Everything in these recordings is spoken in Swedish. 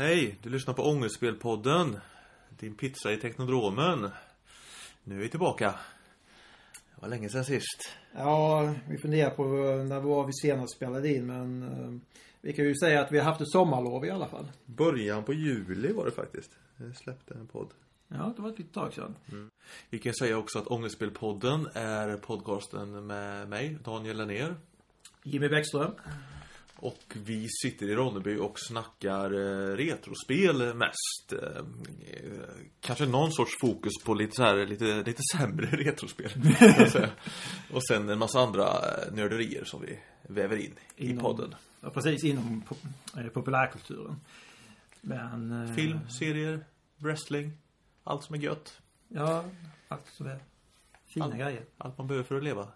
Hej, du lyssnar på Ångestspelpodden. Din pizza i Teknodromen. Nu är vi tillbaka. Det var länge sedan sist. Ja, vi funderar på när var vi senast spelade in men eh, vi kan ju säga att vi har haft ett sommarlov i alla fall. Början på juli var det faktiskt. Jag släppte en podd. Ja, det var ett litet tag sedan. Vi kan säga också att Ångestspelpodden är podcasten med mig, Daniel Lennér. Jimmy Bäckström. Och vi sitter i Ronneby och snackar eh, retrospel mest. Eh, eh, kanske någon sorts fokus på lite så här, lite, lite sämre retrospel. och sen en massa andra eh, nörderier som vi väver in i Inom- podden. Ja, precis inom pop- eh, populärkulturen. Men... eh, Film, serier, wrestling. Allt som är gött. Ja, allt som är fina Allt. grejer. Allt man behöver för att leva.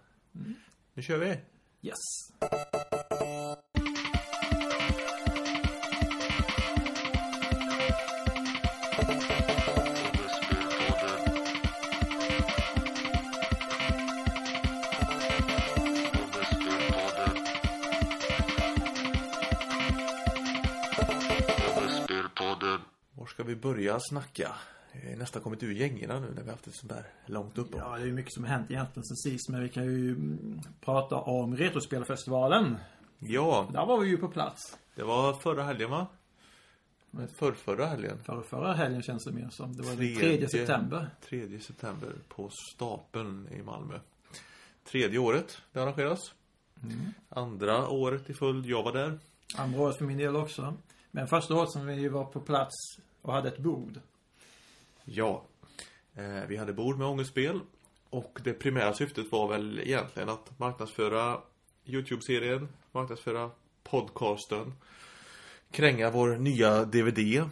Nu kör vi! Yes. Vi börja snacka? Nästan kommit ur gängorna nu när vi haft ett sånt där långt uppehåll. Ja, det är ju mycket som har hänt egentligen sen sist. Men vi kan ju mm, prata om Retrospelfestivalen. Ja, Där var vi ju på plats. det var förra helgen va? För förra helgen. Förra, förra helgen känns det mer som. Det var den Tredje. 3 september. 3 september på Stapeln i Malmö. Tredje året det arrangeras. Andra året i följd, jag var där. Andra året för min del också. Men första året som vi var på plats och hade ett bord. Ja. Eh, vi hade bord med ångestspel. Och det primära syftet var väl egentligen att marknadsföra Youtube-serien, marknadsföra podcasten, kränga vår nya DVD.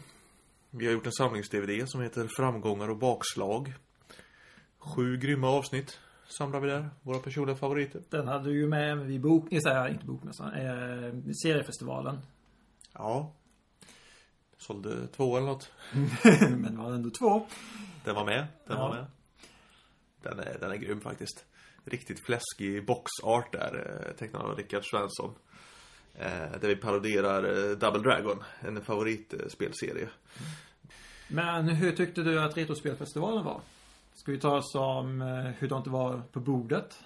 Vi har gjort en samlings-DVD som heter Framgångar och bakslag. Sju grymma avsnitt samlar vi där, våra personliga favoriter. Den hade du ju med vid bok... Nej, inte bokmässan. Eh, seriefestivalen. Ja. Sålde två eller något. Men det var ändå två. Den var med, den Ja. var med. Den är, den är grym faktiskt. Riktigt fläskig boxart där, eh, tecknad av Rickard Svensson. Eh, där vi paroderar eh, Double Dragon, en favoritspelserie. Men hur tyckte du att Retrospelfestivalen var? Ska vi ta som hur det var på bordet?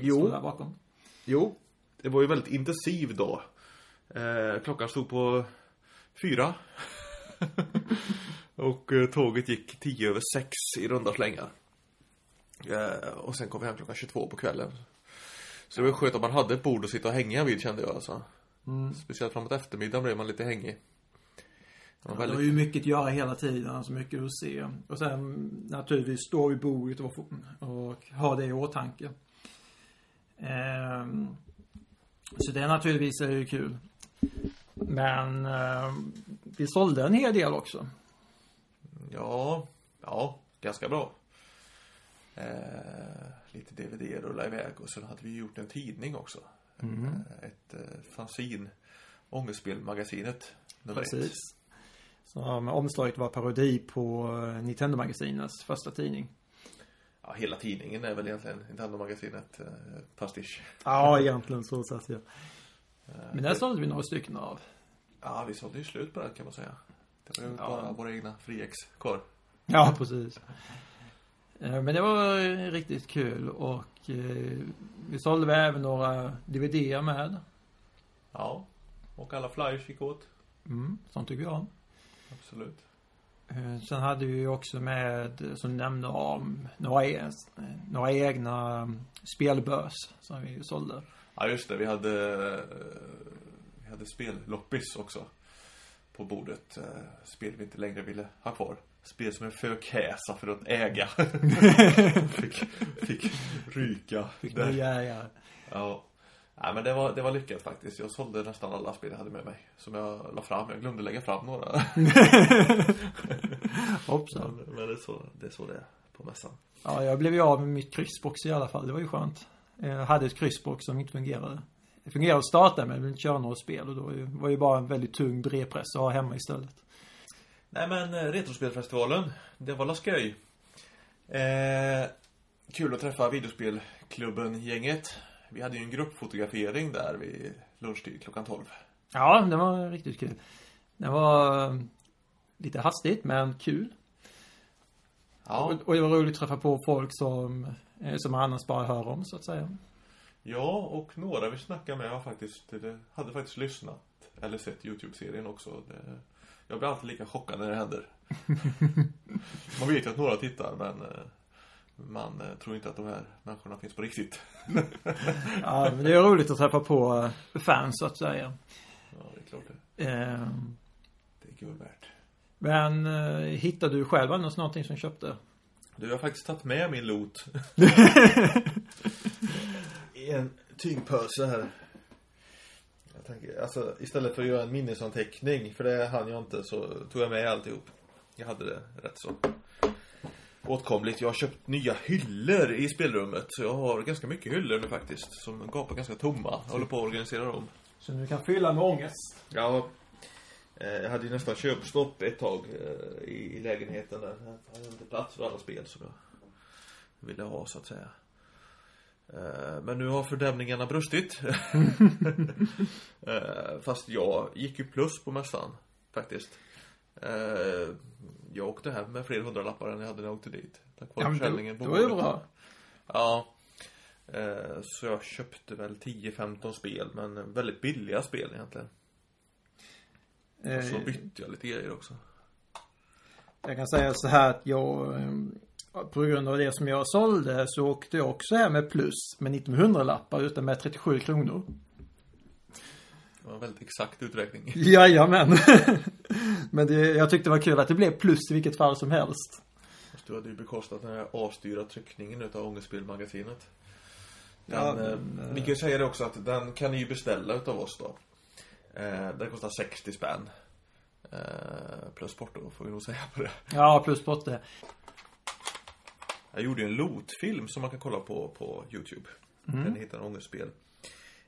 Jo. Där bakom. Jo. Det var ju väldigt intensiv dag. Eh, klockan stod på fyra. och eh, tåget gick tio över sex i runda slängar. Eh, och sen kom vi hem klockan 22 på kvällen. Så det var skönt om man hade ett bord att sitta och hänga vid kände jag alltså. Mm. Speciellt framåt eftermiddagen blev man lite hängig. Det var Det var ju mycket att göra hela tiden, alltså mycket att se. Och sen naturligtvis stå vid bordet och, och ha det i åtanke. Ehm, så det naturligtvis är ju kul. Men ehm, vi sålde en hel del också. Ja, ja, ganska bra. Eh, lite DVD rullade iväg och sen hade vi gjort en tidning också. Mm. Eh, ett eh, fanzine, Ångestspelmagasinet. nummer ett. Precis. Som omslaget var parodi på eh, Nintendo-magasinets första tidning. Ja, hela tidningen är väl egentligen Nintendo-magasinet eh, pastisch. Ja, egentligen så säga. Eh, Men där sålde vi några stycken av. Ja, vi sålde ju slut på den kan man säga. Det var ju Ja. bara våra egna friex kvar. Ja, precis. Eh, Men det var eh, riktigt kul och eh, vi sålde även några DVD med. Ja, och alla flyers gick åt. Mm, sånt tycker jag om. Absolut. Eh, Sen hade vi också med, eh, som du nämnde om, några, e- eh, några egna mm, spelbörs som vi sålde. Ja just det, vi hade eh, Vi hade spelloppis också På bordet eh, Spel vi inte längre ville ha kvar Spel som är för käsa för att äga fick, fick ryka Fick där. nya ägare. Ja Nej men det var, det var lyckat faktiskt Jag sålde nästan alla spel jag hade med mig Som jag la fram, jag glömde lägga fram några Hoppsan. Men, men det, är så, det är så det är på mässan Ja, jag blev ju av med mitt kryssbox i alla fall. Det var ju skönt. Jag hade ett kryssbox som inte fungerade. Det fungerade att starta men jag ville inte köra några spel och då var ju- bara en väldigt tung brevpress att ha hemma istället. Nej men eh, Retrospelfestivalen, det var la skoj. Eh, kul att träffa videospelklubben-gänget. Vi hade ju en gruppfotografering där vid lunchtid klockan 12. Ja, det var riktigt kul. Det var eh, lite hastigt men kul. Ja. Och, och det var roligt att träffa på folk som, eh, som man annars bara hör om så att säga. Ja, och några vi snackade med har faktiskt, det, hade faktiskt lyssnat eller sett YouTube-serien också. Det, jag blir alltid lika chockad när det händer. man vet ju att några tittar, men eh, man eh, tror inte att de här människorna finns på riktigt. Ja, men det är roligt att träffa på eh, fans så att säga. Ja, det är klart det. Ehm, Det är guld värt. Men eh, hittade du själv annars någonting som köpte? Du, jag har faktiskt tagit med min loot. I en tyngdpåse här. Jag tänker, alltså istället för att göra en minnesanteckning, för det hann jag inte, så tog jag med alltihop. Jag hade det rätt så åtkomligt. Jag har köpt nya hyllor i spelrummet. Så jag har ganska mycket hyllor nu faktiskt. Som gapar ganska tomma. Jag håller på att organisera dem. Så du kan fylla med ångest? Ja, jag hade ju nästan köpstopp ett tag eh, i, lägenheten där. Jag hade inte plats för alla spel som jag ville ha så att säga. Eh, Men nu har fördämningarna brustit. Eh, Fast jag gick ju plus på mässan faktiskt. Eh, Jag åkte hem med fler hundralappar än jag hade när jag åkte dit. Tack vare Ja, försäljningen det, det var ju bra. Ja. Eh, Så jag köpte väl 10-15 spel, men väldigt billiga spel egentligen. Och så Eh, bytte jag lite grejer också. Jag kan säga så här att jag eh, på grund av det som jag sålde så åkte jag också hem med plus med 1900 lappar utan med 37 kronor. Det var en väldigt exakt uträkning. Jajamän. Men det, jag tyckte det var kul att det blev plus i vilket fall som helst. Du hade ju bekostat den här avstyrda tryckningen utav Ångestspelmagasinet. Den, Ja, men, eh, Ni kan ju säga det också att den kan ni ju beställa utav oss då. Eh, den kostar 60 spänn. Eh, plus porto får vi nog säga på det. Ja, plus det. Jag gjorde ju en lotfilm som man kan kolla på på Youtube. Den heter Ångestspel.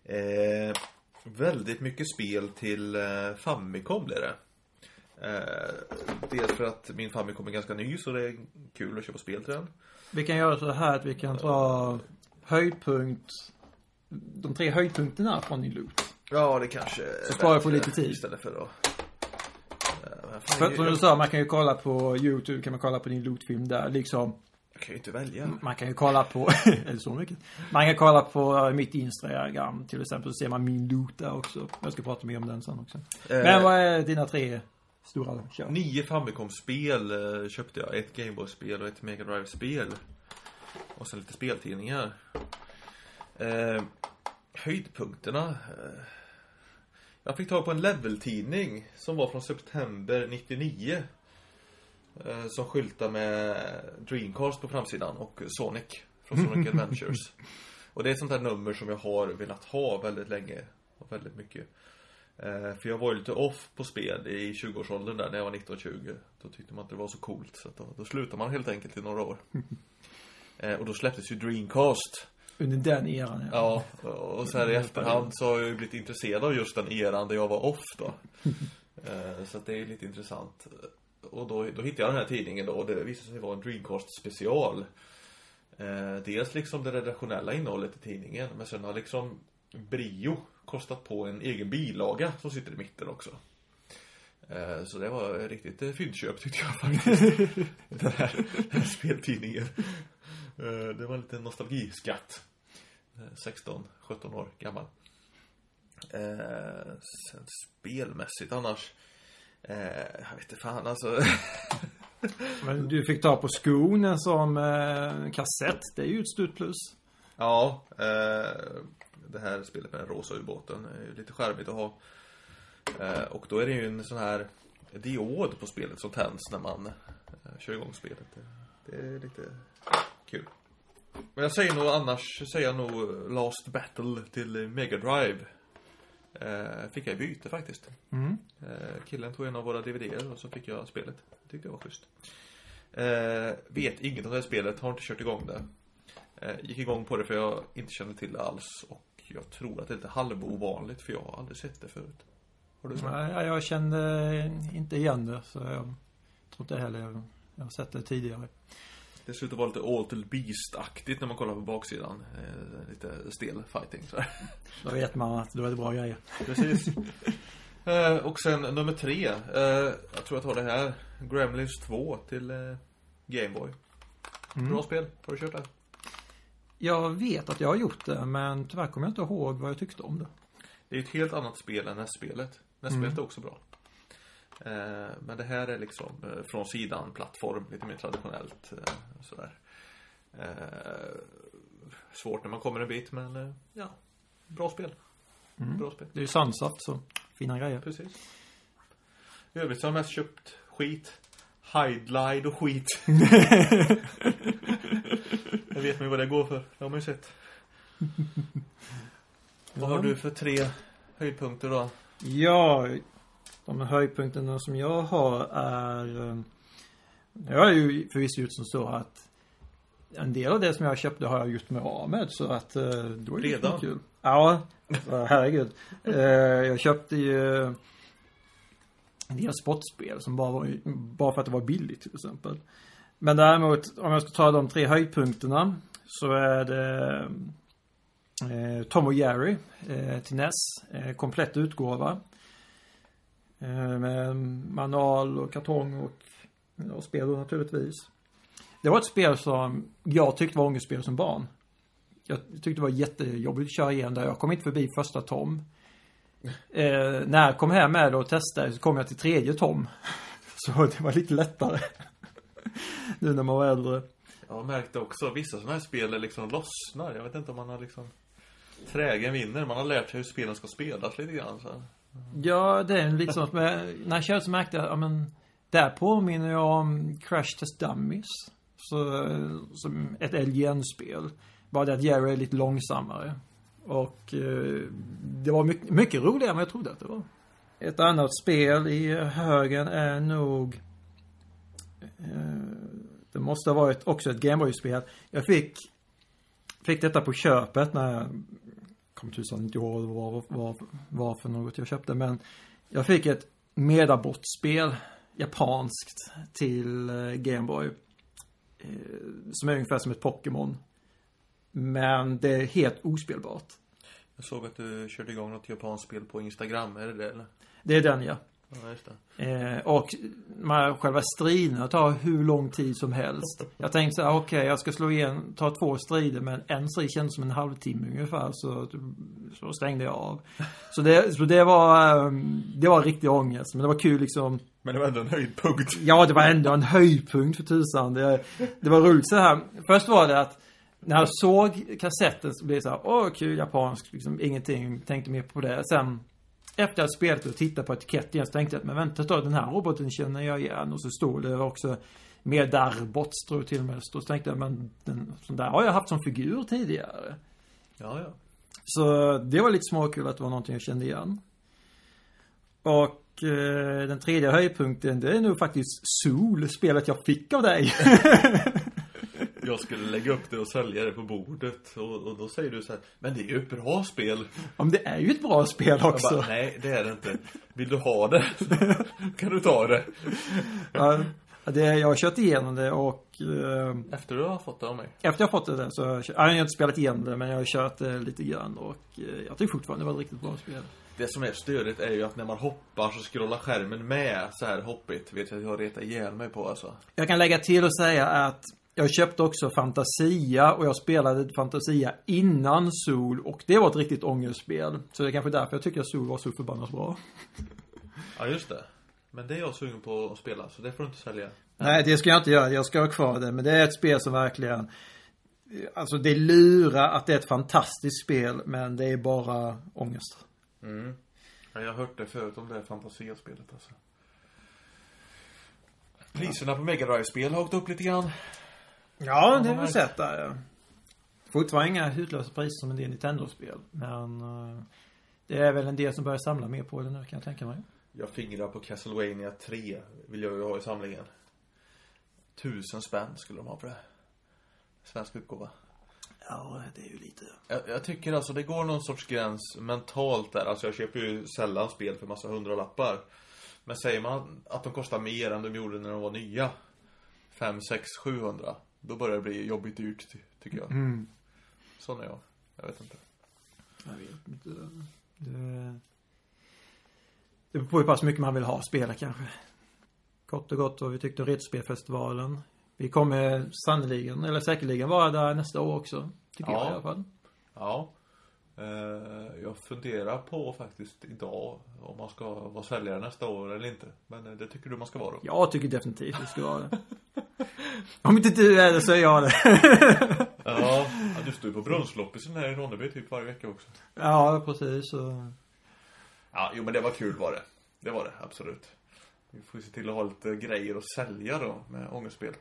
Eh, väldigt mycket spel till eh, Famicom blir det. Eh, dels för att min Famicom är ganska ny så det är kul att köpa spel till den. Vi kan göra så här att vi kan ta höjdpunkt de tre höjdpunkterna från din loot. Ja, det kanske Så sparar jag på lite tid. Istället för att... Eh, För, som du sa, man kan ju kolla på YouTube, kan man kolla på din lootfilm där liksom. jag kan ju inte välja. Man kan ju kolla på, eller så mycket. Man kan kolla på mitt Instagram till exempel, så ser man min loot där också. Jag ska prata mer om den sen också. Eh, Men vad är dina tre stora köp? Nio Famicom-spel eh, köpte jag. Ett Gameboy-spel och ett Mega Drive-spel. Och sen lite speltidningar. Eh, höjdpunkterna. Eh, jag fick tag på en leveltidning som var från september 99. Eh, som skyltar med Dreamcast på framsidan och Sonic från Sonic Adventures. Och det är ett sånt här nummer som jag har velat ha väldigt länge. Och väldigt mycket. Eh, för jag var ju lite off på spel i 20-årsåldern där när jag var 19-20. Då tyckte man att det var så coolt så då, då slutade man helt enkelt i några år. Eh, och då släpptes ju Dreamcast. Under den eran ja. Ja, och så här i efterhand så har jag ju blivit intresserad av just den eran där jag var off då. Eh, så att det är lite intressant. Och då, då hittade jag den här tidningen då och det visade sig vara en Dreamcast special. Eh, dels liksom det redaktionella innehållet i tidningen men sen har liksom Brio kostat på en egen bilaga som sitter i mitten också. Eh, Så det var riktigt fyndköp tyckte jag faktiskt. den, här, den här speltidningen. Eh, Det var en liten nostalgiskatt. Eh, 16, 17 år gammal. Eh, sen spelmässigt annars. Eh, jag vet inte fan alltså. Men du fick ta på skon som eh, kassett. Det är ju ett stort plus. ja, eh, det här spelet med den rosa ubåten är ju lite charmigt att ha. Eh, och då är det ju en sån här diod på spelet som tänds när man eh, kör igång spelet. Det är lite kul. Men jag säger nog annars, säger jag nog Last Battle till Mega Drive. Eh, fick jag i byte faktiskt. Mm. Eh, killen tog en av våra DVDer och så fick jag spelet. Tyckte jag var schysst. Eh, vet inget om det här spelet, har inte kört igång det. Eh, gick igång på det för jag inte kände till det alls. Och jag tror att det är lite halvovanligt för jag har aldrig sett det förut. Har du sett? Nej, jag kände inte igen det. Så jag tror inte heller jag har sett det tidigare. Det ser ut att vara lite Alter Beast-aktigt när man kollar på baksidan. Eh, lite stel fighting så här. Då vet man att då är det bra grejer. Precis. Eh, och sen nummer tre. Eh, jag tror jag tar det här. Gremlins 2 till eh, Gameboy. Bra spel. Har du kört det? Jag vet att jag har gjort det, men tyvärr kommer jag inte ihåg vad jag tyckte om det. Det är ett helt annat spel än NES-spelet. NES-spelet är också bra. Eh, men det här är liksom eh, från sidan plattform, lite mer traditionellt. Eh, sådär. Svårt när man kommer en bit, men ja. Bra spel. Bra spel. Det är ju Sunsoft, så fina grejer. Precis. I övrigt så har jag mest köpt skit. Hideline och skit. jag vet mig vad det går för. Det har man ju sett. Vad har du för tre höjdpunkter då? Ja, de höjdpunkterna som jag har är... eh, Jag har ju förvisso gjort som så att en del av det som jag köpte har jag gjort mig av med så att eh, då är det Redan? kul. Ja, herregud. Eh, Jag köpte ju en del sportspel som bara var, bara för att det var billigt till exempel. Men däremot, om jag ska ta de tre höjdpunkterna så är det eh, Tom och Jerry eh, till NES. Eh, komplett utgåva. Eh, med manual och kartong och, och spel då naturligtvis. Det var ett spel som jag tyckte var ångestspel som barn. Jag tyckte det var jättejobbigt att köra igenom där, Jag kom inte förbi första Tom. Eh, när jag kom hem med det och testade så kom jag till tredje Tom. Så det var lite lättare. nu när man var äldre. Jag märkte också, vissa sådana här spel liksom lossnar. Jag vet inte om man har liksom Trägen vinner, man har lärt sig hur spelen ska spelas lite grann så. Ja, det är lite sånt. När jag körde så märkte jag, ja men där påminner jag om Crash Test Dummies. Så, som ett LGN-spel. Bara det att Jerry är lite långsammare. Och eh, det var mycket, mycket roligare än vad jag trodde att det var. Ett annat spel i högen är nog... Eh, det måste ha varit också ett Gameboy-spel. Jag fick, fick detta på köpet när jag kommer tusan inte ihåg vad, vad, vad för något jag köpte. Men jag fick ett Medabot-spel, japanskt, till eh, Gameboy. Eh, som är ungefär som ett Pokémon. Men det är helt ospelbart. Jag såg att du körde igång något japanskt spel på Instagram, är det det eller? Det är den ja. Ja. Eh, och med själva striderna tar hur lång tid som helst. Jag tänkte så här, okej jag ska slå igen, ta två strider men en strid kändes som en halvtimme ungefär så, så stängde jag av. Så det, så det var, eh, det var riktig ångest. Men det var kul liksom. Men det var ändå en höjdpunkt. Ja, det var ändå en höjdpunkt för tusan. Det, det var roligt så här. Först var det att när jag såg kassetten så blev det så här, åh kul japanskt, liksom ingenting, tänkte mer på det. Sen efter att spelat och tittat på etiketten så tänkte jag att men vänta ett tag, den här roboten känner jag igen. Och så stod det också med Darbots tror jag till och med. Så tänkte jag, men den, sån där har jag haft som figur tidigare. Ja, ja. Så det var lite småkul att det var någonting jag kände igen. Och eh, den tredje höjdpunkten, det är nog faktiskt Sol, spelet jag fick av dig. Jag skulle lägga upp det och sälja det på bordet och, och då säger du så här, men det är ju ett bra spel. Om det är ju ett bra spel också. bara, nej det är det inte. Vill du ha det? kan du ta det? Ja, det, jag har kört igenom det och eh, Efter du har fått det av mig. efter jag fått det så har jag, jag har inte spelat igenom det men jag har kört det lite grann och eh, jag tycker fortfarande det var ett riktigt bra spel. Det som är störigt är ju att när man hoppar så scrollar skärmen med så här hoppigt. Vet jag att jag retar ihjäl mig på alltså. Jag kan lägga till och säga att jag köpte också Fantasia och jag spelade Fantasia innan Sol och det var ett riktigt ångestspel. Så det är kanske därför jag tycker att Sol var så förbannat bra. Ja just det. Men det är jag sugen på att spela så det får du inte sälja. Nej, det ska jag inte göra. Jag ska ha kvar det. Men det är ett spel som verkligen... Alltså det lurar att det är ett fantastiskt spel, men det är bara ångest. Mm. Ja, jag har hört det förut om det här fantasispelet alltså. Priserna på Mega Drive-spel har åkt upp lite grann. Ja, det har vi märkt. sett där ja. Fortfarande inga hutlösa priser som en del Nintendo-spel. Men eh, det är väl en del som börjar samla mer på det nu kan jag tänka mig. Jag fingrar på Castlevania 3. Vill jag ju ha i samlingen. Tusen spänn skulle de ha på det. Svensk utgåva. Ja, det är ju lite... Jag, jag tycker alltså det går någon sorts gräns mentalt där. Alltså jag köper ju sällan spel för massa hundralappar. Men säger man att de kostar mer än de gjorde när de var nya. 5, 6, 700. Då börjar det bli jobbigt dyrt ty- tycker jag. Mm. Sån är jag. Jag vet inte. Jag vet inte. Det... Det beror på hur pass mycket man vill ha spela kanske. Kort och gott vad vi tyckte om Retrospelfestivalen. Vi kommer sannoliken, eller säkerligen vara där nästa år också. Tycker Ja. jag i alla fall. Ja. Eh, jag funderar på faktiskt idag om man ska vara säljare nästa år eller inte. Men eh, det tycker du man ska vara då? Jag tycker definitivt det ska vara det. Om inte du är det så är jag det. Ja, du står ju på brunnsloppisen här i Ronneby typ varje vecka också. ja, precis. Så. Ja, jo men det var kul var det. Det var det, absolut. Vi får ju se till att ha lite grejer att sälja då med ångestspel.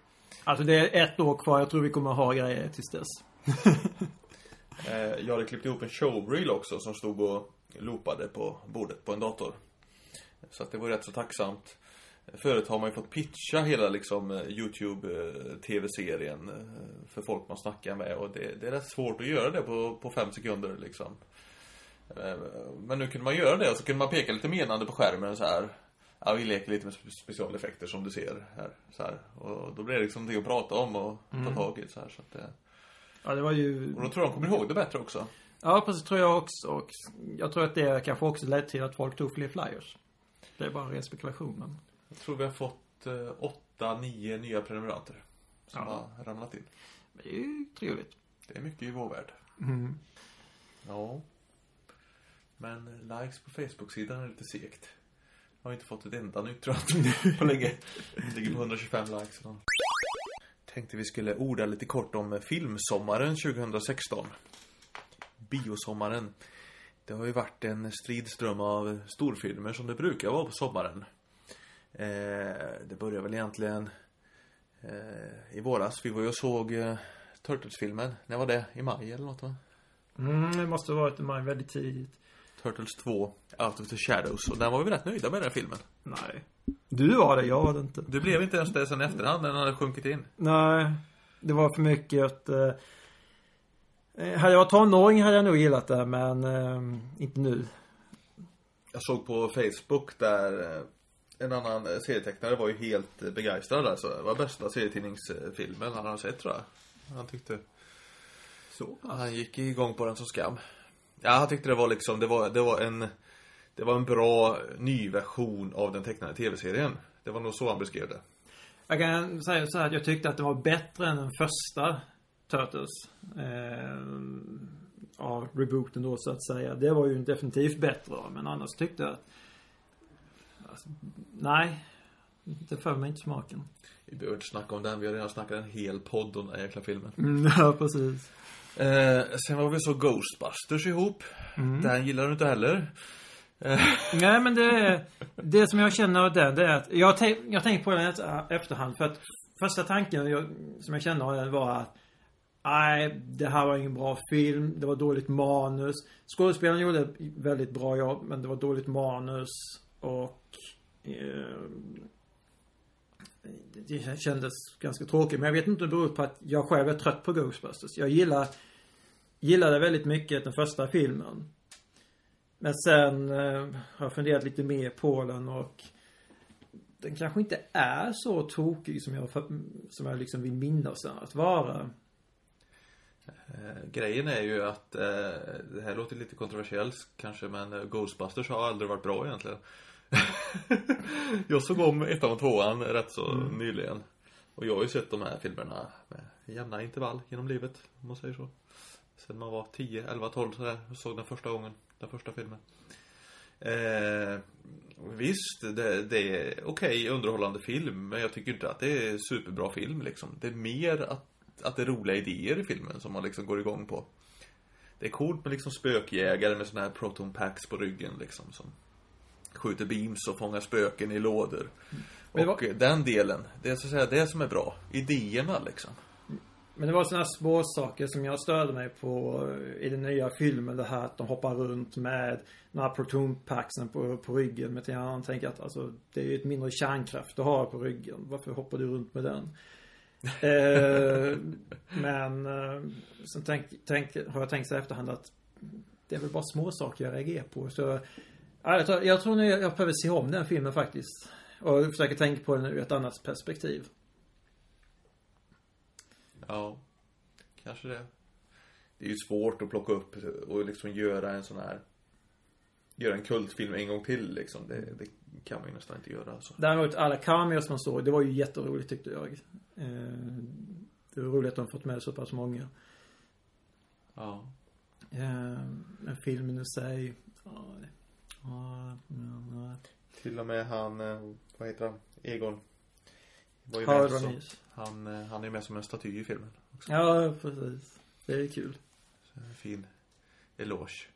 Alltså det är ett år kvar. Jag tror vi kommer ha grejer tills dess. Eh, jag hade klippt ihop en showreel också som stod och loopade på bordet på en dator. Så att det var rätt så tacksamt. Förut har man ju fått pitcha hela liksom eh, Youtube eh, tv-serien eh, för folk man snackar med och det, det är rätt svårt att göra det på, på fem sekunder liksom. Men nu kunde man göra det och så kunde man peka lite menande på skärmen så här. Ja, vi leker lite med spe- specialeffekter som du ser här. Så här. Och då blir det liksom det att prata om och ta tag i så här. Så att det, Ja, det var ju... och då tror jag de kommer ihåg det bättre också. Ja, precis tror jag också. Och jag tror att det kanske också ledde till att folk tog fler flyers. Det är bara en ren spekulation, men... Jag tror vi har fått eh, åtta, nio nya prenumeranter. Som Ja. har ramlat in. Det är ju trevligt. Det är mycket i vår värld. Mm. Ja. Men likes på Facebook-sidan är lite segt. Jag har inte fått ett enda nytt tror jag, på länge. Det ligger på 125 likes. idag. Tänkte vi skulle orda lite kort om filmsommaren 2016. Biosommaren. Det har ju varit en stridström av storfilmer som det brukar vara på sommaren. Eh, det började väl egentligen eh, i våras. Vi var ju och såg eh, Turtles-filmen. När var det? I maj eller något va? Mm, det måste ha varit i maj väldigt tidigt. Turtles 2, Out of the Shadows. Och den var vi rätt nöjda med den filmen. Nej. Du var det, jag var det inte. Du blev inte ens det sen efterhand när den hade sjunkit in. Nej. Det var för mycket att... Eh, eh, hade jag varit tonåring hade jag nog gillat det, men eh, inte nu. Jag såg på Facebook där eh, en annan eh, serietecknare var ju helt eh, begeistrad alltså. Det var bästa serietidningsfilmen han har sett tror jag. Han tyckte... Så? Han gick igång på den som skam. Ja, han tyckte det var liksom, det var, det var en... Det var en bra ny version av den tecknade tv-serien. Det var nog så han beskrev det. Jag kan säga så här att jag tyckte att det var bättre än den första Turtles. Eh, av rebooten då så att säga. Det var ju definitivt bättre men annars tyckte jag att... Alltså, nej. Det för mig inte smaken. Vi behöver inte snacka om den, vi har redan snackat en hel podd om den här jäkla filmen. Mm, ja, precis. Eh, sen var vi så Ghostbusters ihop. Den gillar du inte heller. Nej men det Det som jag känner av den, det är att Jag, tänk, jag tänker på den i efterhand för att Första tanken jag, som jag kände av den var att Nej, det här var ingen bra film. Det var dåligt manus. Skådespelaren gjorde väldigt bra jobb, men det var dåligt manus. Och... Eh, det kändes ganska tråkigt. Men jag vet inte om det beror på att jag själv är trött på Ghostbusters. Jag gillar... Gillade väldigt mycket den första filmen. Men sen eh, har jag funderat lite mer på den och den kanske inte är så tokig som jag, som jag liksom vill minnas den att vara. Eh, grejen är ju att, eh, det här låter lite kontroversiellt kanske, men eh, Ghostbusters har aldrig varit bra egentligen. jag såg om ettan och tvåan rätt så nyligen. Och jag har ju sett de här filmerna med jämna intervall genom livet, om man säger så. Sen man var 10, 11, 12 sådär, och såg den första gången, den första filmen. Eh, visst, det, det är okej underhållande film, men jag tycker inte att det är superbra film liksom. Det är mer att, att det är roliga idéer i filmen som man liksom går igång på. Det är coolt med liksom spökjägare med såna här proton packs på ryggen liksom som skjuter beams och fångar spöken i lådor. Men Och den delen, det är så att säga det som är bra. Idéerna liksom. Men det var sådana små saker som jag störde mig på i den nya filmen. Det här att de hoppar runt med den här protonpacksen på, på ryggen. Men jag tänker att alltså, det är ju ett mindre kärnkraft du har på ryggen. Varför hoppar du runt med den? eh, men eh, sen tänk, tänk, har jag tänkt så efterhand att det är väl bara små saker jag reagerar på. Så ja, jag, tror, jag tror nu jag, behöver se om den filmen faktiskt. Och försöka tänka på den ur ett annat perspektiv. Ja, kanske det. Det är ju svårt att plocka upp och liksom göra en sån här göra en kultfilm en gång till liksom. Det, det kan man ju nästan inte göra alltså. Däremot alla cameos man såg, det var ju jätteroligt tyckte jag. Eh, det var roligt att de fått med så pass många. Ja. Eh, men filmen i sig, ja, det- Till och med han, eh, vad heter han? Egon. Var ju med så, han, eh, han är med som en staty i filmen. Också. Ja, precis. Det är kul. En fin eloge.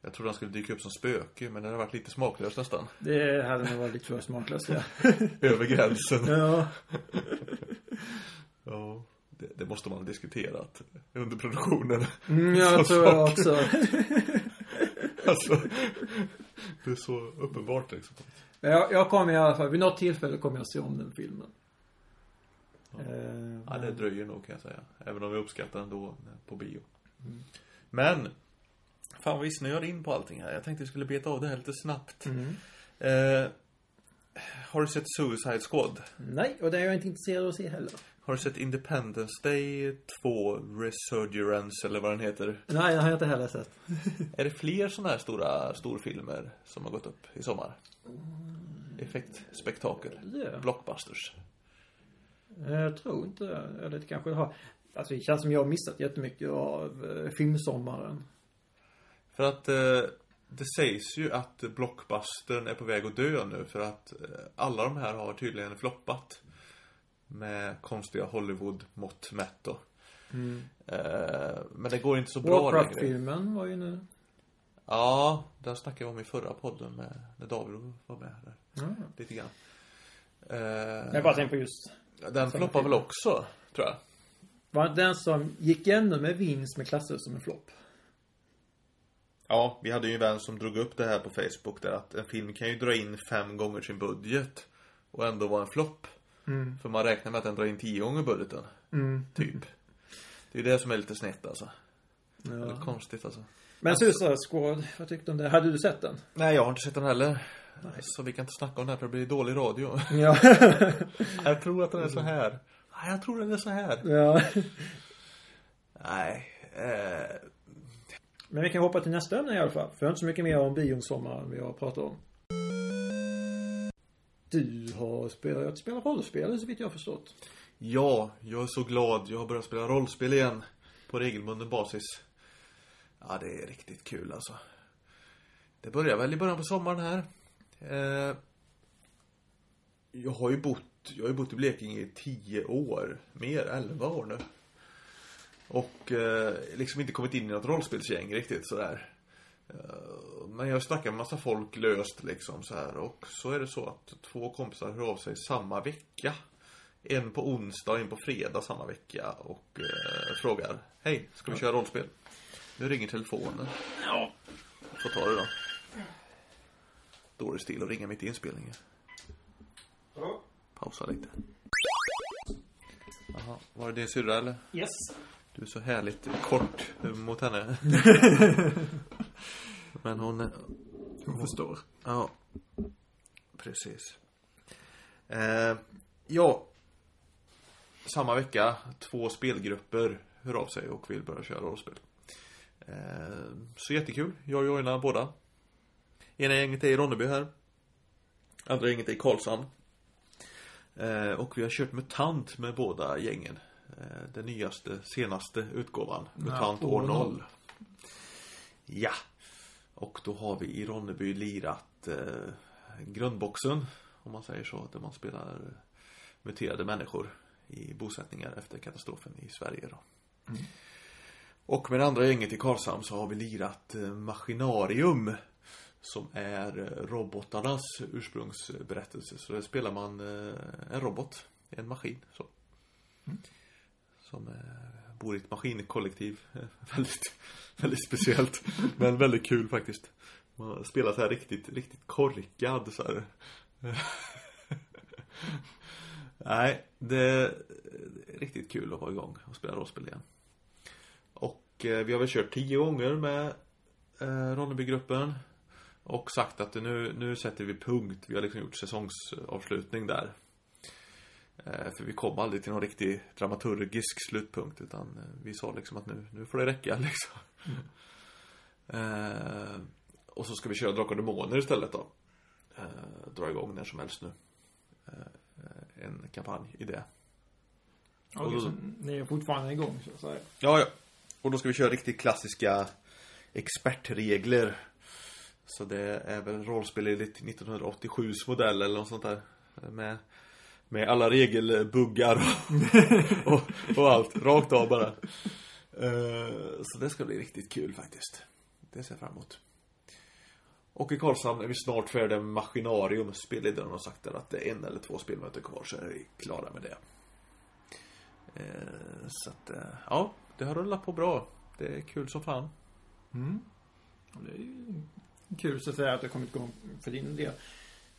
Jag trodde han skulle dyka upp som spöke, men det hade varit lite smaklöst nästan. Det hade nog varit lite för smaklöst, ja. Över gränsen. ja. Ja, det, det måste man ha diskuterat under produktionen. Mm, jag tror jag också. Alltså, det är så uppenbart liksom. Men jag, jag kommer i alla fall, vid något tillfälle kommer jag se om den filmen. Eh, Ja, det dröjer nog kan jag säga. Även om jag uppskattar den då på bio. Men, fan vad vi snöar in på allting här. Jag tänkte vi skulle beta av det här lite snabbt. Mm. Eh, har du sett Suicide Squad? Nej, och det är jag inte intresserad av att se heller. Har du sett Independence Day 2 Resurgence eller vad den heter? Nej, det har jag inte heller sett. Är det fler sådana här stora storfilmer som har gått upp i sommar? Effektspektakel. Ja. Blockbusters. Jag tror inte. Eller det kanske har. Alltså det känns som jag har missat jättemycket av eh, filmsommaren. För att eh, det sägs ju att blockbustern är på väg att dö nu för att eh, alla de här har tydligen floppat. Med konstiga Hollywood-mått mätt då. Eh, men det går inte så bra längre. Warcraft-filmen var ju nu. Ja, den snackade vi om i förra podden med, när David var med där. Ja. Lite grann. Eh, Jag bara tänker på just. den floppar film. väl också, tror jag. Var det den som gick ännu med vinst med klassades som en flopp? Ja, vi hade ju en vän som drog upp det här på Facebook där att en film kan ju dra in fem gånger sin budget och ändå vara en flopp. För man räknar med att den drar in tio gånger budgeten. Mm. Typ. Det är det som är lite snett alltså. Ja. Eller konstigt alltså. Men Suicide Squad, vad tyckte du om det? Hade du sett den? Nej, jag har inte sett den heller. Så vi kan inte snacka om det här för det blir dålig radio. Ja. jag tror att den är så här. Nej, jag tror den är så här. ja. Nej. Eh, Men vi kan hoppa till nästa ämne i alla fall. För jag har inte så mycket mer om biosommaren vi har pratat om. Du har börjat spela rollspel så vitt jag har förstått. ja, jag är så glad. Jag har börjat spela rollspel igen. På regelbunden basis. Ja, det är riktigt kul alltså. Det börjar väl i början på sommaren här. Eh, jag har ju bott, jag har ju bott i Blekinge i tio år. Mer, elva år nu. Och eh, liksom inte kommit in i något rollspelsgäng riktigt sådär. Eh, Men jag snackar med massa folk löst liksom så här och så är det så att två kompisar hör av sig samma vecka. En på onsdag och en på fredag samma vecka och eh, frågar Hej, ska vi köra rollspel? Nu ringer telefonen. Ja. Får ta det då. Dåligt stil att ringa mitt i inspelningen. Pausa lite. Jaha, var det din syrra eller? Yes. Du är så härligt kort mot henne. Men hon... Hon förstår. Ja. Precis. Eh, ja. Samma vecka, två spelgrupper hör av sig och vill börja köra rollspel. Eh, så jättekul. Jag joinar båda. Ena gänget är i Ronneby här. Andra gänget är i Karlshamn. Eh, och vi har kört MUTANT med båda gängen. Eh, den nyaste, senaste utgåvan. MUTANT år 0. Ja. Och då har vi i Ronneby lirat eh, grundboxen, om man säger så, där man spelar muterade människor i bosättningar efter katastrofen i Sverige då. Och med det andra gänget i Karlshamn så har vi lirat eh, Maskinarium som är eh, robotarnas ursprungsberättelse. Så där spelar man eh, en robot, en maskin så. Som eh, bor i ett maskinkollektiv. Väldigt, väldigt speciellt. Men väldigt kul faktiskt. Man spelar så här riktigt, riktigt korkad så här. Nej, det är riktigt kul att vara igång och spela rollspel igen. Och eh, vi har väl kört tio gånger med eh, Ronnebygruppen. Och sagt att nu, nu sätter vi punkt. Vi har liksom gjort säsongsavslutning där. Eh, för vi kom aldrig till någon riktig dramaturgisk slutpunkt. Utan eh, vi sa liksom att nu, nu får det räcka liksom. Eh, och så ska vi köra Drakar och Demoner istället då. Dra igång när som helst nu. En kampanj i det. Och då- ni är fortfarande igång så att säga. Ja, ja. Och då ska vi köra riktigt klassiska expertregler. Så det är väl rollspel enligt 1987s modell eller något sånt där. Med, med alla regelbuggar och, och, och allt. Rakt av bara. Eh, Så det ska bli riktigt kul faktiskt. Det ser jag fram emot. Och i Karlshamn är vi snart färdiga med Maskinarium. Spelledaren har sagt där att det är en eller två spelmöten kvar så är vi klara med det. Eh, Så att, eh, ja, det har rullat på bra. Det är kul som fan. Och Det är kul så att säga att det har kommit igång för din del.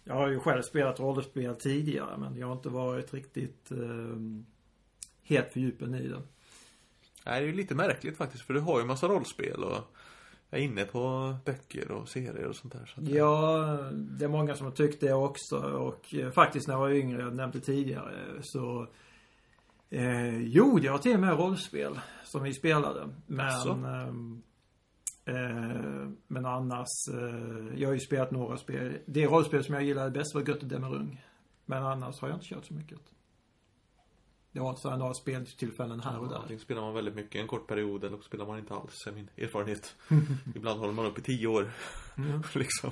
Jag har ju själv spelat rollspel tidigare men jag har inte varit riktigt eh, helt fördjupen i det. Nej, det är ju lite märkligt faktiskt för du har ju massa rollspel och är inne på böcker och serier och sånt där. Så Ja, det är många som har tyckt det också och eh, faktiskt när jag var yngre, jag nämnde tidigare, så eh, gjorde jag till och med rollspel som vi spelade. Men ehm, eh, men annars, eh, jag har ju spelat några spel. Det rollspel som jag gillade bäst var Götte Demerung. Men annars har jag inte kört så mycket. Det var så här några speltillfällen här och där. Antingen spelar man väldigt mycket en kort period eller så spelar man inte alls, är min erfarenhet. Ibland håller man upp i tio år. liksom.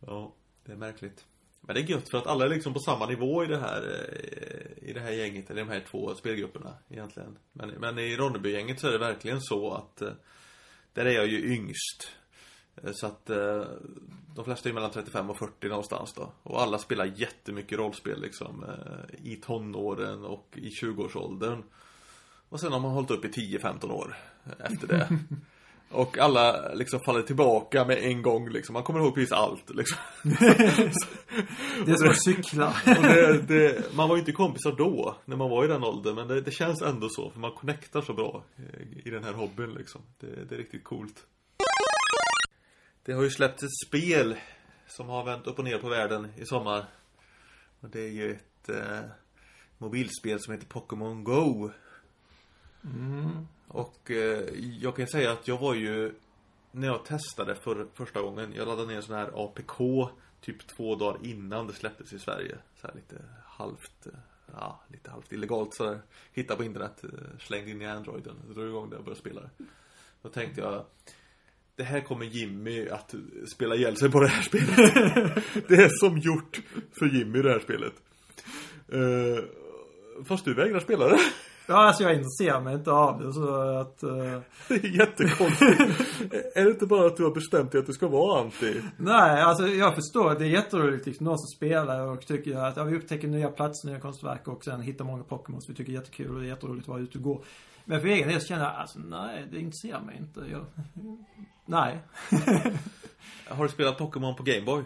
Ja, det är märkligt. Men det är gött för att alla är liksom på samma nivå i det här eh, I det här gänget, eller de här två spelgrupperna egentligen Men, men i Ronnebygänget så är det verkligen så att eh, där är jag ju yngst. Eh, så att eh, De flesta är mellan 35 och 40 någonstans då. Och alla spelar jättemycket rollspel liksom eh, I tonåren och i 20-årsåldern Och sen har man hållit upp i 10-15 år Efter det. Och alla liksom faller tillbaka med en gång liksom. Man kommer ihåg precis allt liksom. Det är som att cykla. Det, det, man var ju inte kompisar då, när man var i den åldern. Men det, det känns ändå så, för man connectar så bra eh, i den här hobbyn liksom. Det, är riktigt coolt. Det har ju släppts ett spel som har vänt upp och ner på världen i sommar. Och det är ju ett eh, mobilspel som heter Pokémon Go. Och eh, jag kan säga att jag var ju När jag testade för första gången Jag laddade ner en sån här APK Typ två dagar innan det släpptes i Sverige. Så här lite halvt eh, Ja, lite halvt illegalt sådär Hittade på internet, eh, slängde in i Androiden. Drog igång det och började spela. Det Då tänkte jag Det här kommer Jimmy att spela ihjäl sig på det här spelet. Det är som gjort för Jimmy det här spelet. Eh, fast du vägrar spela det. Ja, alltså jag intresserar mig inte av det så att... eh, Det är jättekonstigt. är det inte bara att du har bestämt dig att du ska vara anti? Nej, alltså jag förstår. Det är jätteroligt liksom. Någon som spelar och tycker att ja, vi upptäcker nya platser, nya konstverk och sen hittar många Pokémon som vi tycker är jättekul och det är jätteroligt att vara ute och gå. Men för egen del så känner jag, alltså nej, det intresserar mig inte. Jag, nej. Har du spelat Pokémon på Gameboy?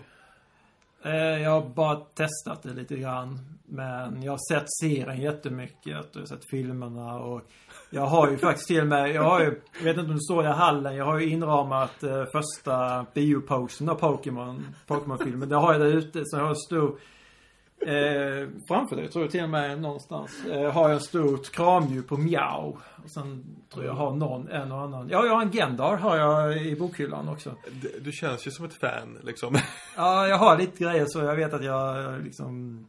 Eh, jag har bara testat det lite grann. Men jag har sett serien jättemycket. Jag har sett filmerna och jag har ju faktiskt till och med, jag har ju, jag vet inte om det står i hallen, jag har ju inramat eh, första bioposten av Pokémon, Pokémon-filmen. Det har jag där ute, så jag har en stor Eh, framför dig tror jag till och med någonstans. Eh, har jag en stort kramdjur på Miau. Och sen tror jag har någon, en och annan. Ja, jag har en Gendar har jag i bokhyllan också. Du, du känns ju som ett fan liksom. Ja, jag har lite grejer så jag vet att jag liksom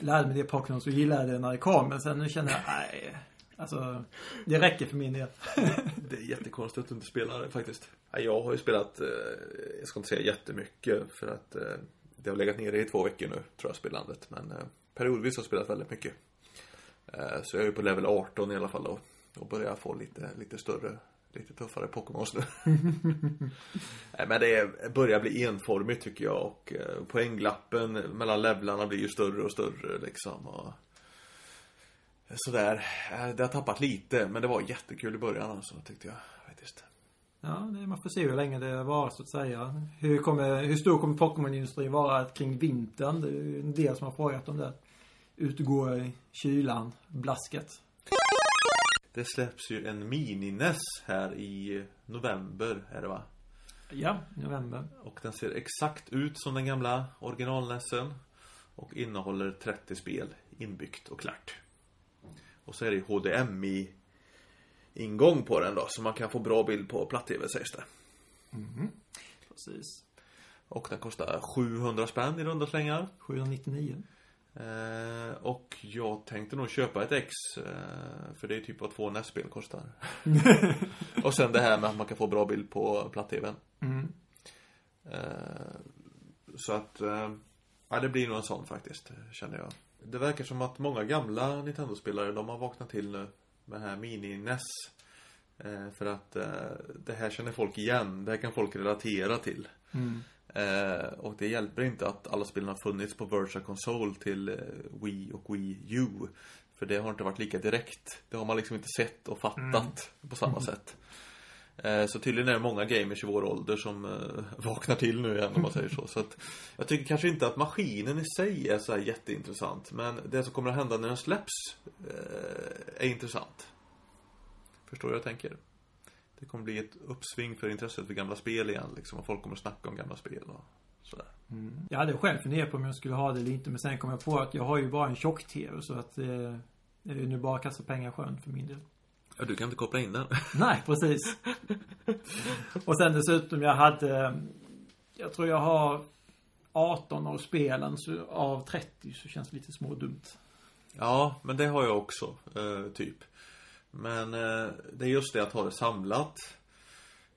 lärde mig det Pokémon så gillade det när det kom. Men sen nu känner jag, nej. Alltså, det räcker för min del. det är jättekonstigt att du inte spelar det faktiskt. Ja, Jag har ju spelat, eh, jag ska inte säga jättemycket för att eh, det har legat nere i två veckor nu, tror jag, spelandet. Men eh, periodvis har jag spelat väldigt mycket. Eh, så jag är ju på level 18 i alla fall då. Och börjar få lite, lite större, lite tuffare Pokémons nu. Nej, men det börjar bli enformigt tycker jag och eh, poängglappen mellan levlarna blir ju större och större liksom. Och sådär. Eh, Det har tappat lite, men det var jättekul i början alltså, tyckte jag. Ja, det, man får se hur länge det varar så att säga. Hur, kommer, hur stor kommer Pokémon-industrin vara kring vintern? Det är ju en del som har frågat om det. Ut och gå i kylan, blasket. Det släpps ju en mini-NES här i november, är det va? Ja, november. Och den ser exakt ut som den gamla original-NESen. Och innehåller 30 spel inbyggt och klart. Och så är det HDMI ingång på den då, så man kan få bra bild på platt-tv sägs det. Precis. Och den kostar 700 spänn i runda slängar. 799. Eh, och jag tänkte nog köpa ett ex. Eh, för det är typ vad två NES-spel kostar. och sen det här med att man kan få bra bild på platt-tvn. Mm. Eh, så att, eh, ja det blir nog en sån faktiskt, känner jag. Det verkar som att många gamla Nintendo-spelare, de har vaknat till nu med det här mini-NES. Eh, för att eh, det här känner folk igen, det här kan folk relatera till. Mm. Eh, och det hjälper inte att alla spelen har funnits på Virtual Console till eh, Wii och Wii U. För det har inte varit lika direkt. Det har man liksom inte sett och fattat på samma sätt. Eh, så tydligen är det många gamers i vår ålder som eh, vaknar till nu igen om man säger så. Så att jag tycker kanske inte att maskinen i sig är så här jätteintressant. Men det som kommer att hända när den släpps eh, är intressant. Förstår du vad jag tänker? Det kommer bli ett uppsving för intresset för gamla spel igen liksom. Och folk kommer att snacka om gamla spel och sådär. Mm. Jag hade själv funderat på om jag skulle ha det eller inte. Men sen kom jag på att jag har ju bara en tjock-tv. Så att eh, det är ju nu bara att kasta pengar i sjön för min del. Ja, du kan inte koppla in den. Nej, precis. Och sen dessutom, jag hade... Jag tror jag har 18 av spelen så av 30 så känns det lite smådumt. Ja, men det har jag också, eh, typ. Men eh, det är just det att ha det samlat.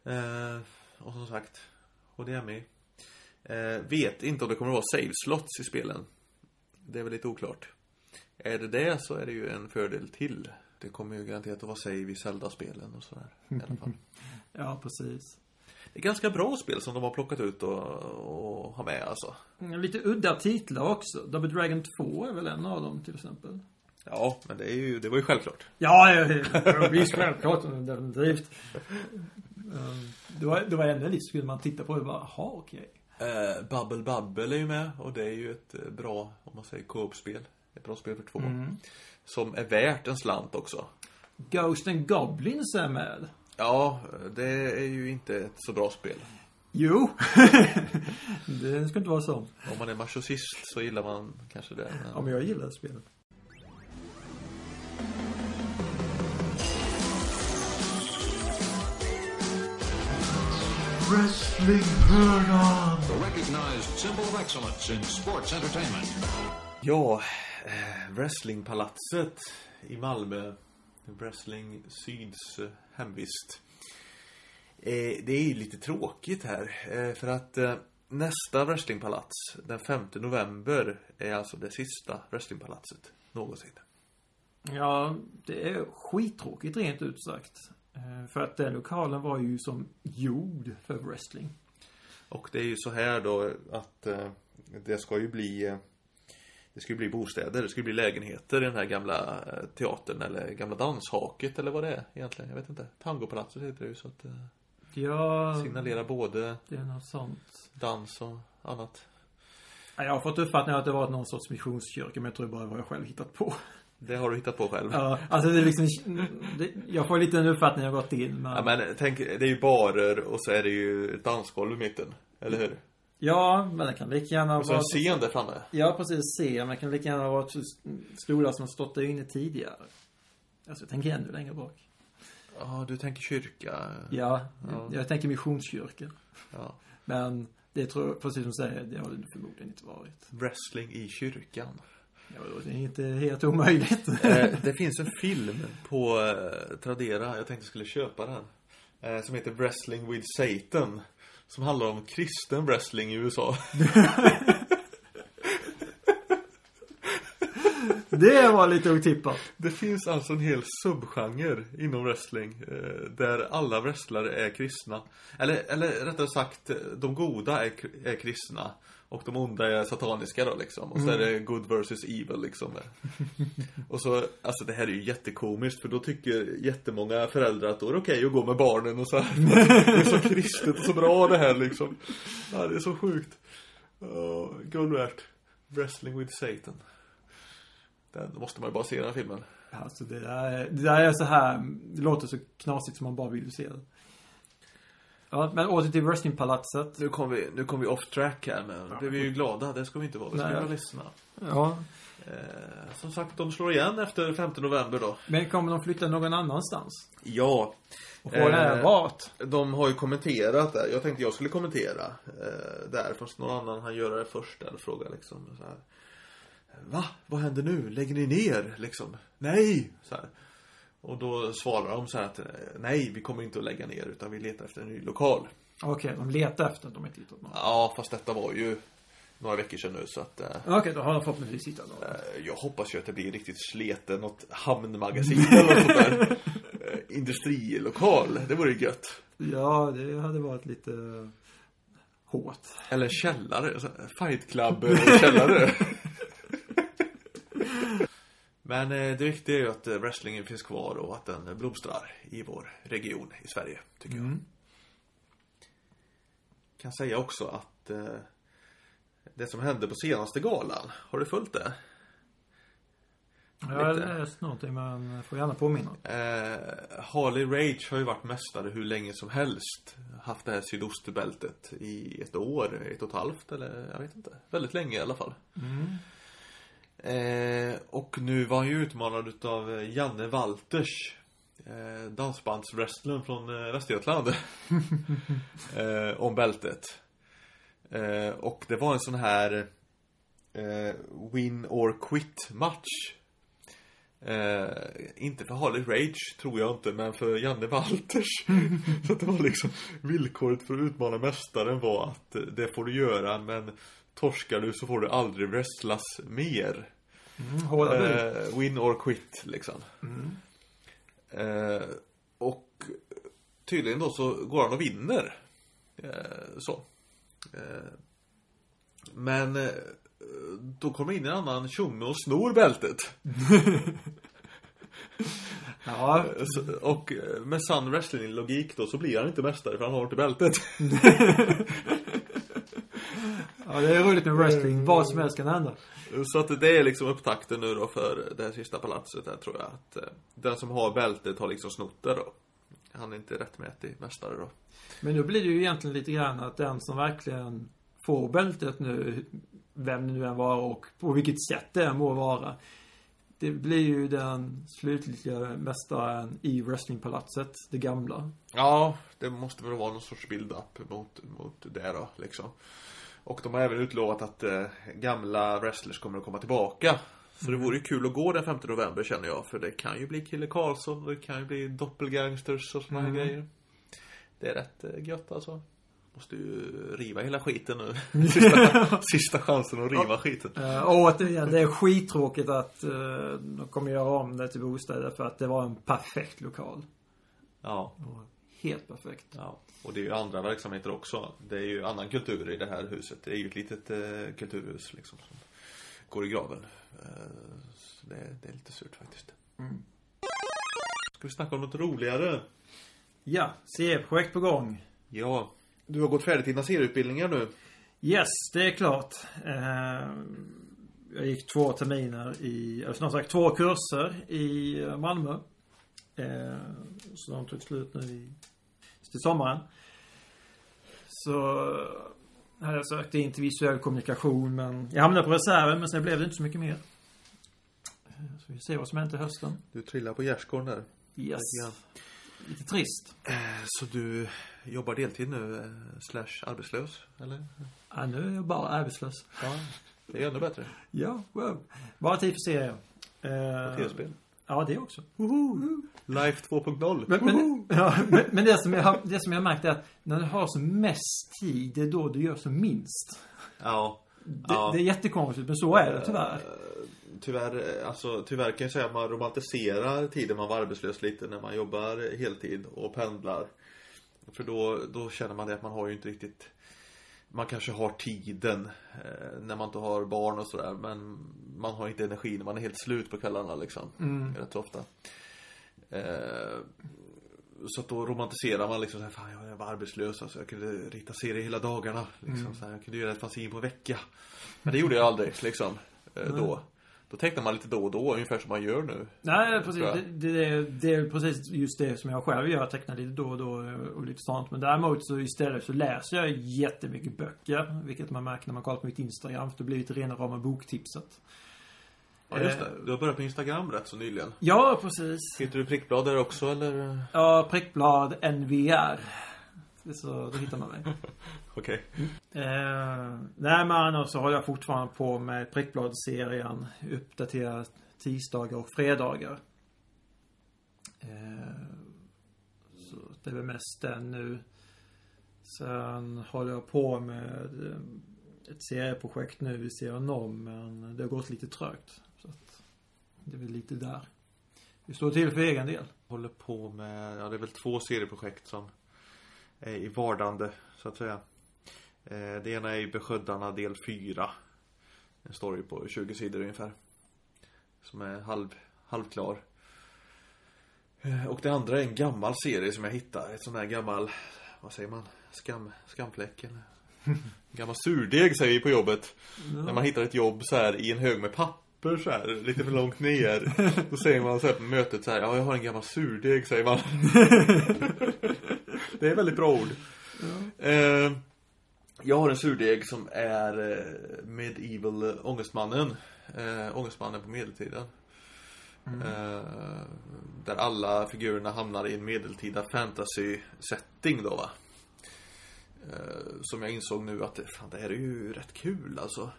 Eh, och som sagt, HDMI. Eh, vet inte om det kommer att vara save slots i spelen. Det är väl lite oklart. Är det det så är det ju en fördel till. Det kommer ju garanterat att vara save i Zelda-spelen och sådär. I alla fall. Ja, precis. Det är ganska bra spel som de har plockat ut och, och har med alltså. Mm, Lite udda titlar också. Double Dragon 2 är väl en av dem till exempel. Ja, men det är ju, det var ju självklart. Ja, ja, ja, visst självklart. Definitivt. Um, Det var, det var ändå lite skulle man titta på det och bara, jaha, okej. Eh, Bubble Bubble är ju med och det är ju ett eh, bra, om man säger co-op-spel. Ett bra spel för två. Som är värt en slant också. Ghost and Goblins är med. Ja, det är ju inte ett så bra spel. Jo. det ska inte vara så. Om man är machosist så gillar man kanske det. Men... Ja, men jag gillar spelet. Wrestlingphörnan! The recognized symbol of excellence in sports entertainment. Ja, Wrestlingpalatset i Malmö. Wrestling Syds eh, hemvist. Eh, det är ju lite tråkigt här. Eh, för att eh, nästa wrestlingpalats, den 5 november, är alltså det sista wrestlingpalatset någonsin. Ja, det är skittråkigt rent ut sagt. Eh, För att den lokalen var ju som gjord för wrestling. Och det är ju så här då att eh, det ska ju bli eh, det ju bli bostäder, det ju bli lägenheter i den här gamla eh, teatern eller gamla danshaket eller vad det är egentligen. Jag vet inte. Tangopalatset heter det ju så att det Ja, signalerar både det är något sånt. dans och annat. Ja, Jag har fått uppfattningen att det var någon sorts missionskyrka, men jag tror bara det var jag själv hittat på. Det har du hittat på själv. Ja, alltså det är liksom, det, jag får lite en uppfattning jag har gått in, men... Ja, men tänk, det är ju barer och så är det ju ett dansgolv i mitten. Eller hur? Ja, men det kan lika gärna Och så vara... en scen där framme. Ja, precis. Se, men det kan lika gärna vara stolar som har stått där inne tidigare. Alltså, jag tänker ännu längre bak. Ja, du tänker kyrka. Ja, Ja. jag tänker missionskyrka. Ja. Men det tror jag, precis som du säger, det har det förmodligen inte varit. Wrestling i kyrkan. Ja, det är inte helt omöjligt. Eh, det finns en film på eh, Tradera, jag tänkte jag skulle köpa den. Eh, som heter Wrestling with Satan. Som handlar om kristen wrestling i USA. det var lite otippat. Det finns alltså en hel subgenre inom wrestling. Eh, där alla wrestlare är kristna. Eller, eller rättare sagt, de goda är, är kristna. Och de onda är sataniska då liksom. Och så är det good versus evil liksom. Och så, alltså det här är ju jättekomiskt för då tycker jättemånga föräldrar att då är det okej att gå med barnen och så här. Det är så kristet och så bra det här liksom. Ja, det är så sjukt. Oh, guld värt. Wrestling with Satan. Den måste man ju bara se den här filmen. Alltså det där, är- det där är så här, det låter så knasigt som man bara vill se det. Ja, men åter till wrestlingpalatset. Nu kom vi, nu kom vi off track här men nu blev vi ju glada. Det ska vi inte vara. Vi ska vara ledsna. Ja. Eh, som sagt, de slår igen efter 5 november då. Men kommer de flytta någon annanstans? Ja. Och få det här Eh, vart? De har ju kommenterat där. Jag tänkte jag skulle kommentera eh, där. Fast någon annan han göra det först eller fråga liksom så här. Va? Vad händer nu? Lägger ni ner? Liksom. Nej! Så här. Och då svarar de så här att eh, nej, vi kommer inte att lägga ner utan vi letar efter en ny lokal. Okej, de letar efter att de inte hittat någon. Ja, fast detta var ju några veckor sedan nu så att eh, Okej, då har de förhoppningsvis hittat någon. Eh, Jag hoppas ju att det blir riktigt sleten, något hamnmagasin eller något sånt där. Industrilokal, det vore ju gött. Ja, det hade varit lite hårt. Eller källare, fight club källare. Men eh, det viktiga är ju att eh, wrestlingen finns kvar och att den eh, blomstrar i vår region i Sverige, tycker jag. Kan säga också att det som hände på senaste galan, har du följt det? Jag har läst någonting men får gärna påminna. Eh, Harley Rage har ju varit mästare hur länge som helst. Haft det här sydostbältet i ett år, ett och ett halvt eller jag vet inte. Väldigt länge i alla fall. Eh, och nu var han ju utmanad utav Janne Walters. Eh, dansbandswrestlern från eh, Västergötland. eh, om bältet. Eh, och det var en sån här eh, win or quit match. Eh, inte för Harley Rage, tror jag inte, men för Janne Walters. så det var liksom villkoret för att utmana mästaren var att eh, det får du göra, men torskar du så får du aldrig wrestlas mer. Mm. Eh, win or quit, liksom. Eh, och tydligen då så går han och vinner. Eh, så. Eh, men eh, då kommer in en annan tjomme och snor bältet. Ja, Så- Och eh, med sann wrestling-logik då så blir han inte mästare för han har inte bältet. ja, det är roligt med wrestling. Vad som helst kan hända. Så att det är liksom upptakten nu då för det här sista palatset där tror jag. Att eh, den som har bältet har liksom snott det då. Han är inte rättmätig mästare då. Men då blir det ju egentligen lite grann att den som verkligen får bältet nu, vem det nu än var och på vilket sätt det än må vara. Det blir ju den slutliga mästaren i wrestlingpalatset, det gamla. Ja, det måste väl vara någon sorts build-up mot, mot det då liksom. Och de har även utlovat att eh, gamla wrestlers kommer att komma tillbaka. Så det vore ju kul att gå den 5 november känner jag. För det kan ju bli Kille Karlsson och det kan ju bli doppelgangsters och såna här grejer. Det är rätt eh, gött alltså. Måste ju riva hela skiten nu. Sista, sista chansen att riva skiten. Uh, återigen, det är skittråkigt att uh, de kommer göra om det till bostäder för att det var en perfekt lokal. Ja, Helt perfekt. ja. Och det är ju andra verksamheter också. Det är ju annan kultur i det här huset. Det är ju ett litet eh, kulturhus liksom. Som går i graven. Eh, så det, det är lite surt faktiskt. Ska vi snacka om något roligare? Ja, CE-projekt på gång. Ja. Du har gått färdigt dina serieutbildningar nu. Yes, det är klart. Eh, jag gick två terminer i, eller snart sagt två kurser i Malmö. Eh, så de tog slut nu i, till sommaren. Så hade jag sökt in till visuell kommunikation men jag hamnade på reserven men sen blev det inte så mycket mer. Eh, Så vi ser vad som hänt i hösten. Du trillar på gärdsgården där. Yes. Lite trist. Eh, Så du jobbar deltid nu, eh, slash arbetslös, eller? Ja, nu är jag bara arbetslös. Ja. Det är ännu bättre. Ja, wow. Bara tid för serier. Eh, Tv-spel. Ja, det också. Life 2.0. Men, men, ja, men, men det, som jag, har- det som jag märkt är att när du har som mest tid, det är då du gör som minst. Ja. Det, Ja. det är jättekonstigt, men så är det tyvärr. Tyvärr, eh, alltså, tyvärr kan jag säga att man romantiserar tiden man var arbetslös lite när man jobbar heltid och pendlar. För då, då känner man det att man har ju inte riktigt Man kanske har tiden eh, när man inte har barn och sådär men man har inte energi när man är helt slut på kvällarna liksom. Rätt så ofta. Eh, så att då romantiserar man liksom så här, fan jag var arbetslös alltså, jag kunde rita serier hela dagarna. Liksom, så här, jag kunde göra ett fanzine på en vecka. Men det gjorde jag aldrig liksom. Eh, då. Då tecknar man lite då och då, ungefär som man gör nu. Nej, precis. Det, det, är- det är precis just det som jag själv gör. Jag tecknar lite då och då och lite sånt. Men däremot så istället så läser jag jättemycket böcker. Vilket man märker när man kollar på mitt Instagram. För det blir lite rena rama boktipset. Ja, just Eh. det. Du har börjat med Instagram rätt så nyligen. Ja, precis. Heter du prickblad där också eller? Ja, prickblad NVR. Så, då hittar man mig. Okej. Eh, nej men annars så håller jag fortfarande på med prickbladsserien. Uppdaterar tisdagar och fredagar. Eh, så det är väl mest den nu. Sen håller jag på med ett serieprojekt nu vid sidan om men det har gått lite trögt. Så att det är väl lite där. Vi står till för egen del. Håller på med, ja det är väl två serieprojekt som i vardande så att säga. Eh, Det ena är i Beskyddarna del 4. En story på 20 sidor ungefär. Som är halv, halvklar. Eh, Och det andra är en gammal serie som jag hittade. Ett sån här gammal, vad säger man? Skam, skamfläck eller? Gammal surdeg säger vi på jobbet. När man hittar ett jobb så här i en hög med papper så här, lite för långt ner. Då säger man så här på mötet så här, ja jag har en gammal surdeg säger man. det är väldigt bra ord. Eh, jag har en surdeg som är eh, Medieval Ångestmannen. Eh, ångestmannen på medeltiden. Eh, där alla figurerna hamnar i en medeltida fantasy-setting då va. Eh, som jag insåg nu att fan, det här är ju rätt kul alltså.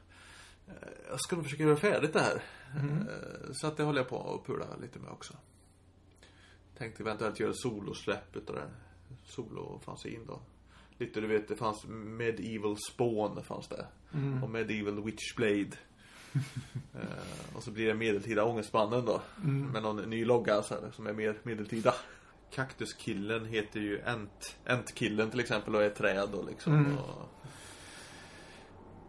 Eh, jag ska nog försöka göra färdigt det här. Eh, så att det håller jag på och pula lite med också. Tänkte eventuellt göra solosläpp utav det. Solo fanns in då. Lite du vet, det fanns Medieval Spawn fanns det. Och Medieval Witchblade. eh, och så blir det medeltida Ångestmannen då. Med någon ny logga så här, som är mer medeltida. Kaktuskillen heter ju Ent, Entkillen till exempel och är ett träd och liksom. Och,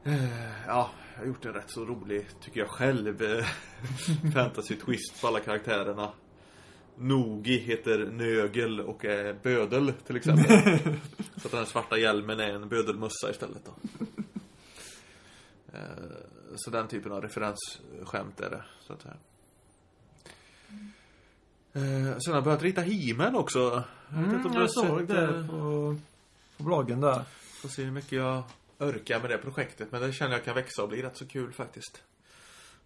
eh, ja, jag har gjort en rätt så rolig, tycker jag själv, eh, fantasy twist på alla karaktärerna. Nogi heter Nögel och är bödel till exempel. så att den här svarta hjälmen är en bödelmössa istället då. Eh, Så den typen av referensskämt är det, så att säga. Eh, Sen har jag börjat rita He-Man också. Jag vet inte om Mm, jag såg det på, på bloggen där. Får se hur mycket jag örkar med det projektet. Men det känner jag kan växa och bli rätt så kul faktiskt.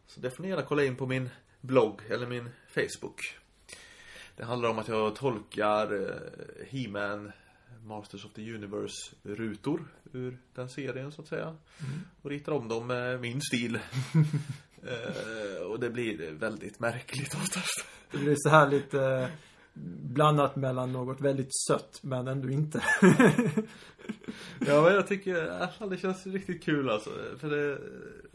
Så det får ni gärna kolla in på min blogg eller min Facebook. Det handlar om att jag tolkar eh, He-Man Masters of the Universe-rutor ur den serien så att säga. Och ritar om dem med min stil. eh, och det blir väldigt märkligt oftast. Det blir så här lite eh, blandat mellan något väldigt sött men ändå inte. Ja men jag tycker äh, i fall det känns riktigt kul alltså. För det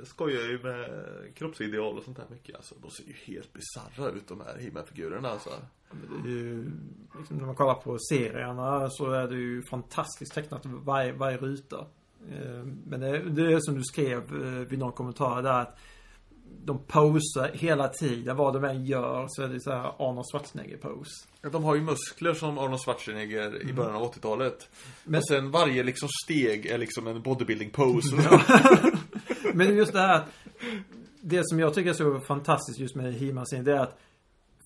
skojar ju med kroppsideal och sånt där mycket alltså. De ser ju helt bisarra ut de här himmelfigurerna alltså. Men. Det är ju, liksom, när man kollar på serierna så är det ju fantastiskt tecknat varje, varje ruta. Eh, men det, det är som du skrev eh, vid någon kommentar där att de posar hela tiden. Vad de än gör så är det så här Arnold Schwarzenegger-pose. De har ju muskler som Arnold Schwarzenegger i början av 80-talet. Men- Och sen varje liksom steg är liksom en bodybuilding pose. Men just det här att Det som jag tycker är så fantastiskt just med He-Man-serien det är att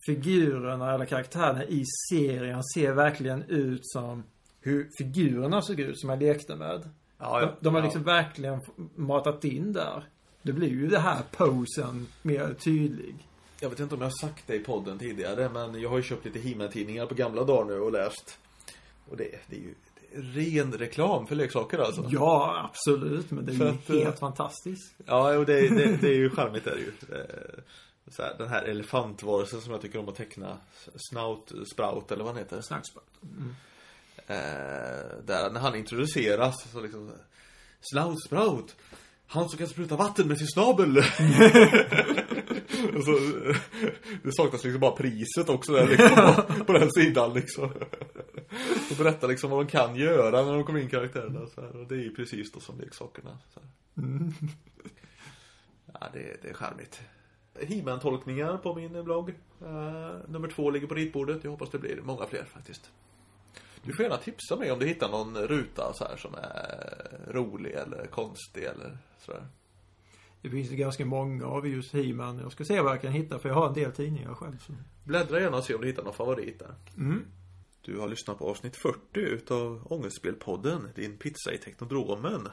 Figurerna eller karaktärerna i serien ser verkligen ut som hur figurerna såg ut som jag lekte med. Ja, De, de har ja. liksom verkligen matat in där. Det blir ju det här posen mer tydlig. Jag vet inte om jag har sagt det i podden tidigare, men jag har ju köpt lite He-Man-tidningar på gamla dagar nu och läst. Och det, det är ju det är ren reklam för leksaker alltså. Ja, absolut. Men det är För ju att, eh, helt fantastiskt. Ja, och det, det, det är ju charmigt är det ju. Eh, Så här, den här elefantvarelsen som jag tycker om att teckna. Snout, Sprout eller vad han heter. Snackspot. Eh, där när han introduceras så liksom Snout Sprout Han som kan spruta vatten med sin snabel. Och så, eh, Det saknas liksom bara priset också där liksom på, på den sidan liksom. Och berättar liksom vad de kan göra när de kommer in karaktärerna så här, Och det är ju precis då som leksakerna så här. Ja det, det är charmigt. He-Man-tolkningar på min blogg eh, Nummer två ligger på ritbordet. Jag hoppas det blir många fler faktiskt du får gärna tipsa mig om du hittar någon ruta så här som är rolig eller konstig eller sådär. Det finns ju ganska många av just He-Man. Jag ska se vad jag kan hitta för jag har en del tidningar själv. Så. Bläddra gärna och se om du hittar någon favorit där. Mm. Du har lyssnat på avsnitt 40 utav Ångestspelpodden, din pizza i Teknodromen.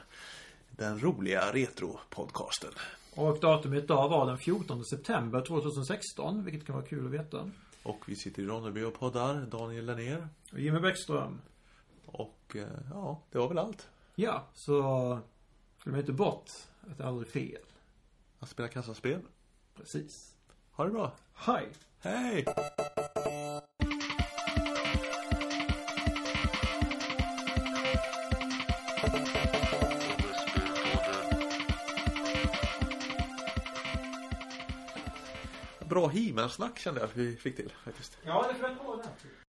Den roliga retro-podcasten. Och datumet idag var den 14 september 2016, vilket kan vara kul att veta. Och vi sitter i Ronneby och poddar, Daniel Lennér. Och Jimmy Bäckström. Och eh, ja, det var väl allt. Ja, så glöm inte bort att det är aldrig fel. Att spela kassaspel. Precis. Ha det bra. Hej! Hej! Bra He-Man-snack kände jag att vi fick till faktiskt. Ja, det flöt på ta det.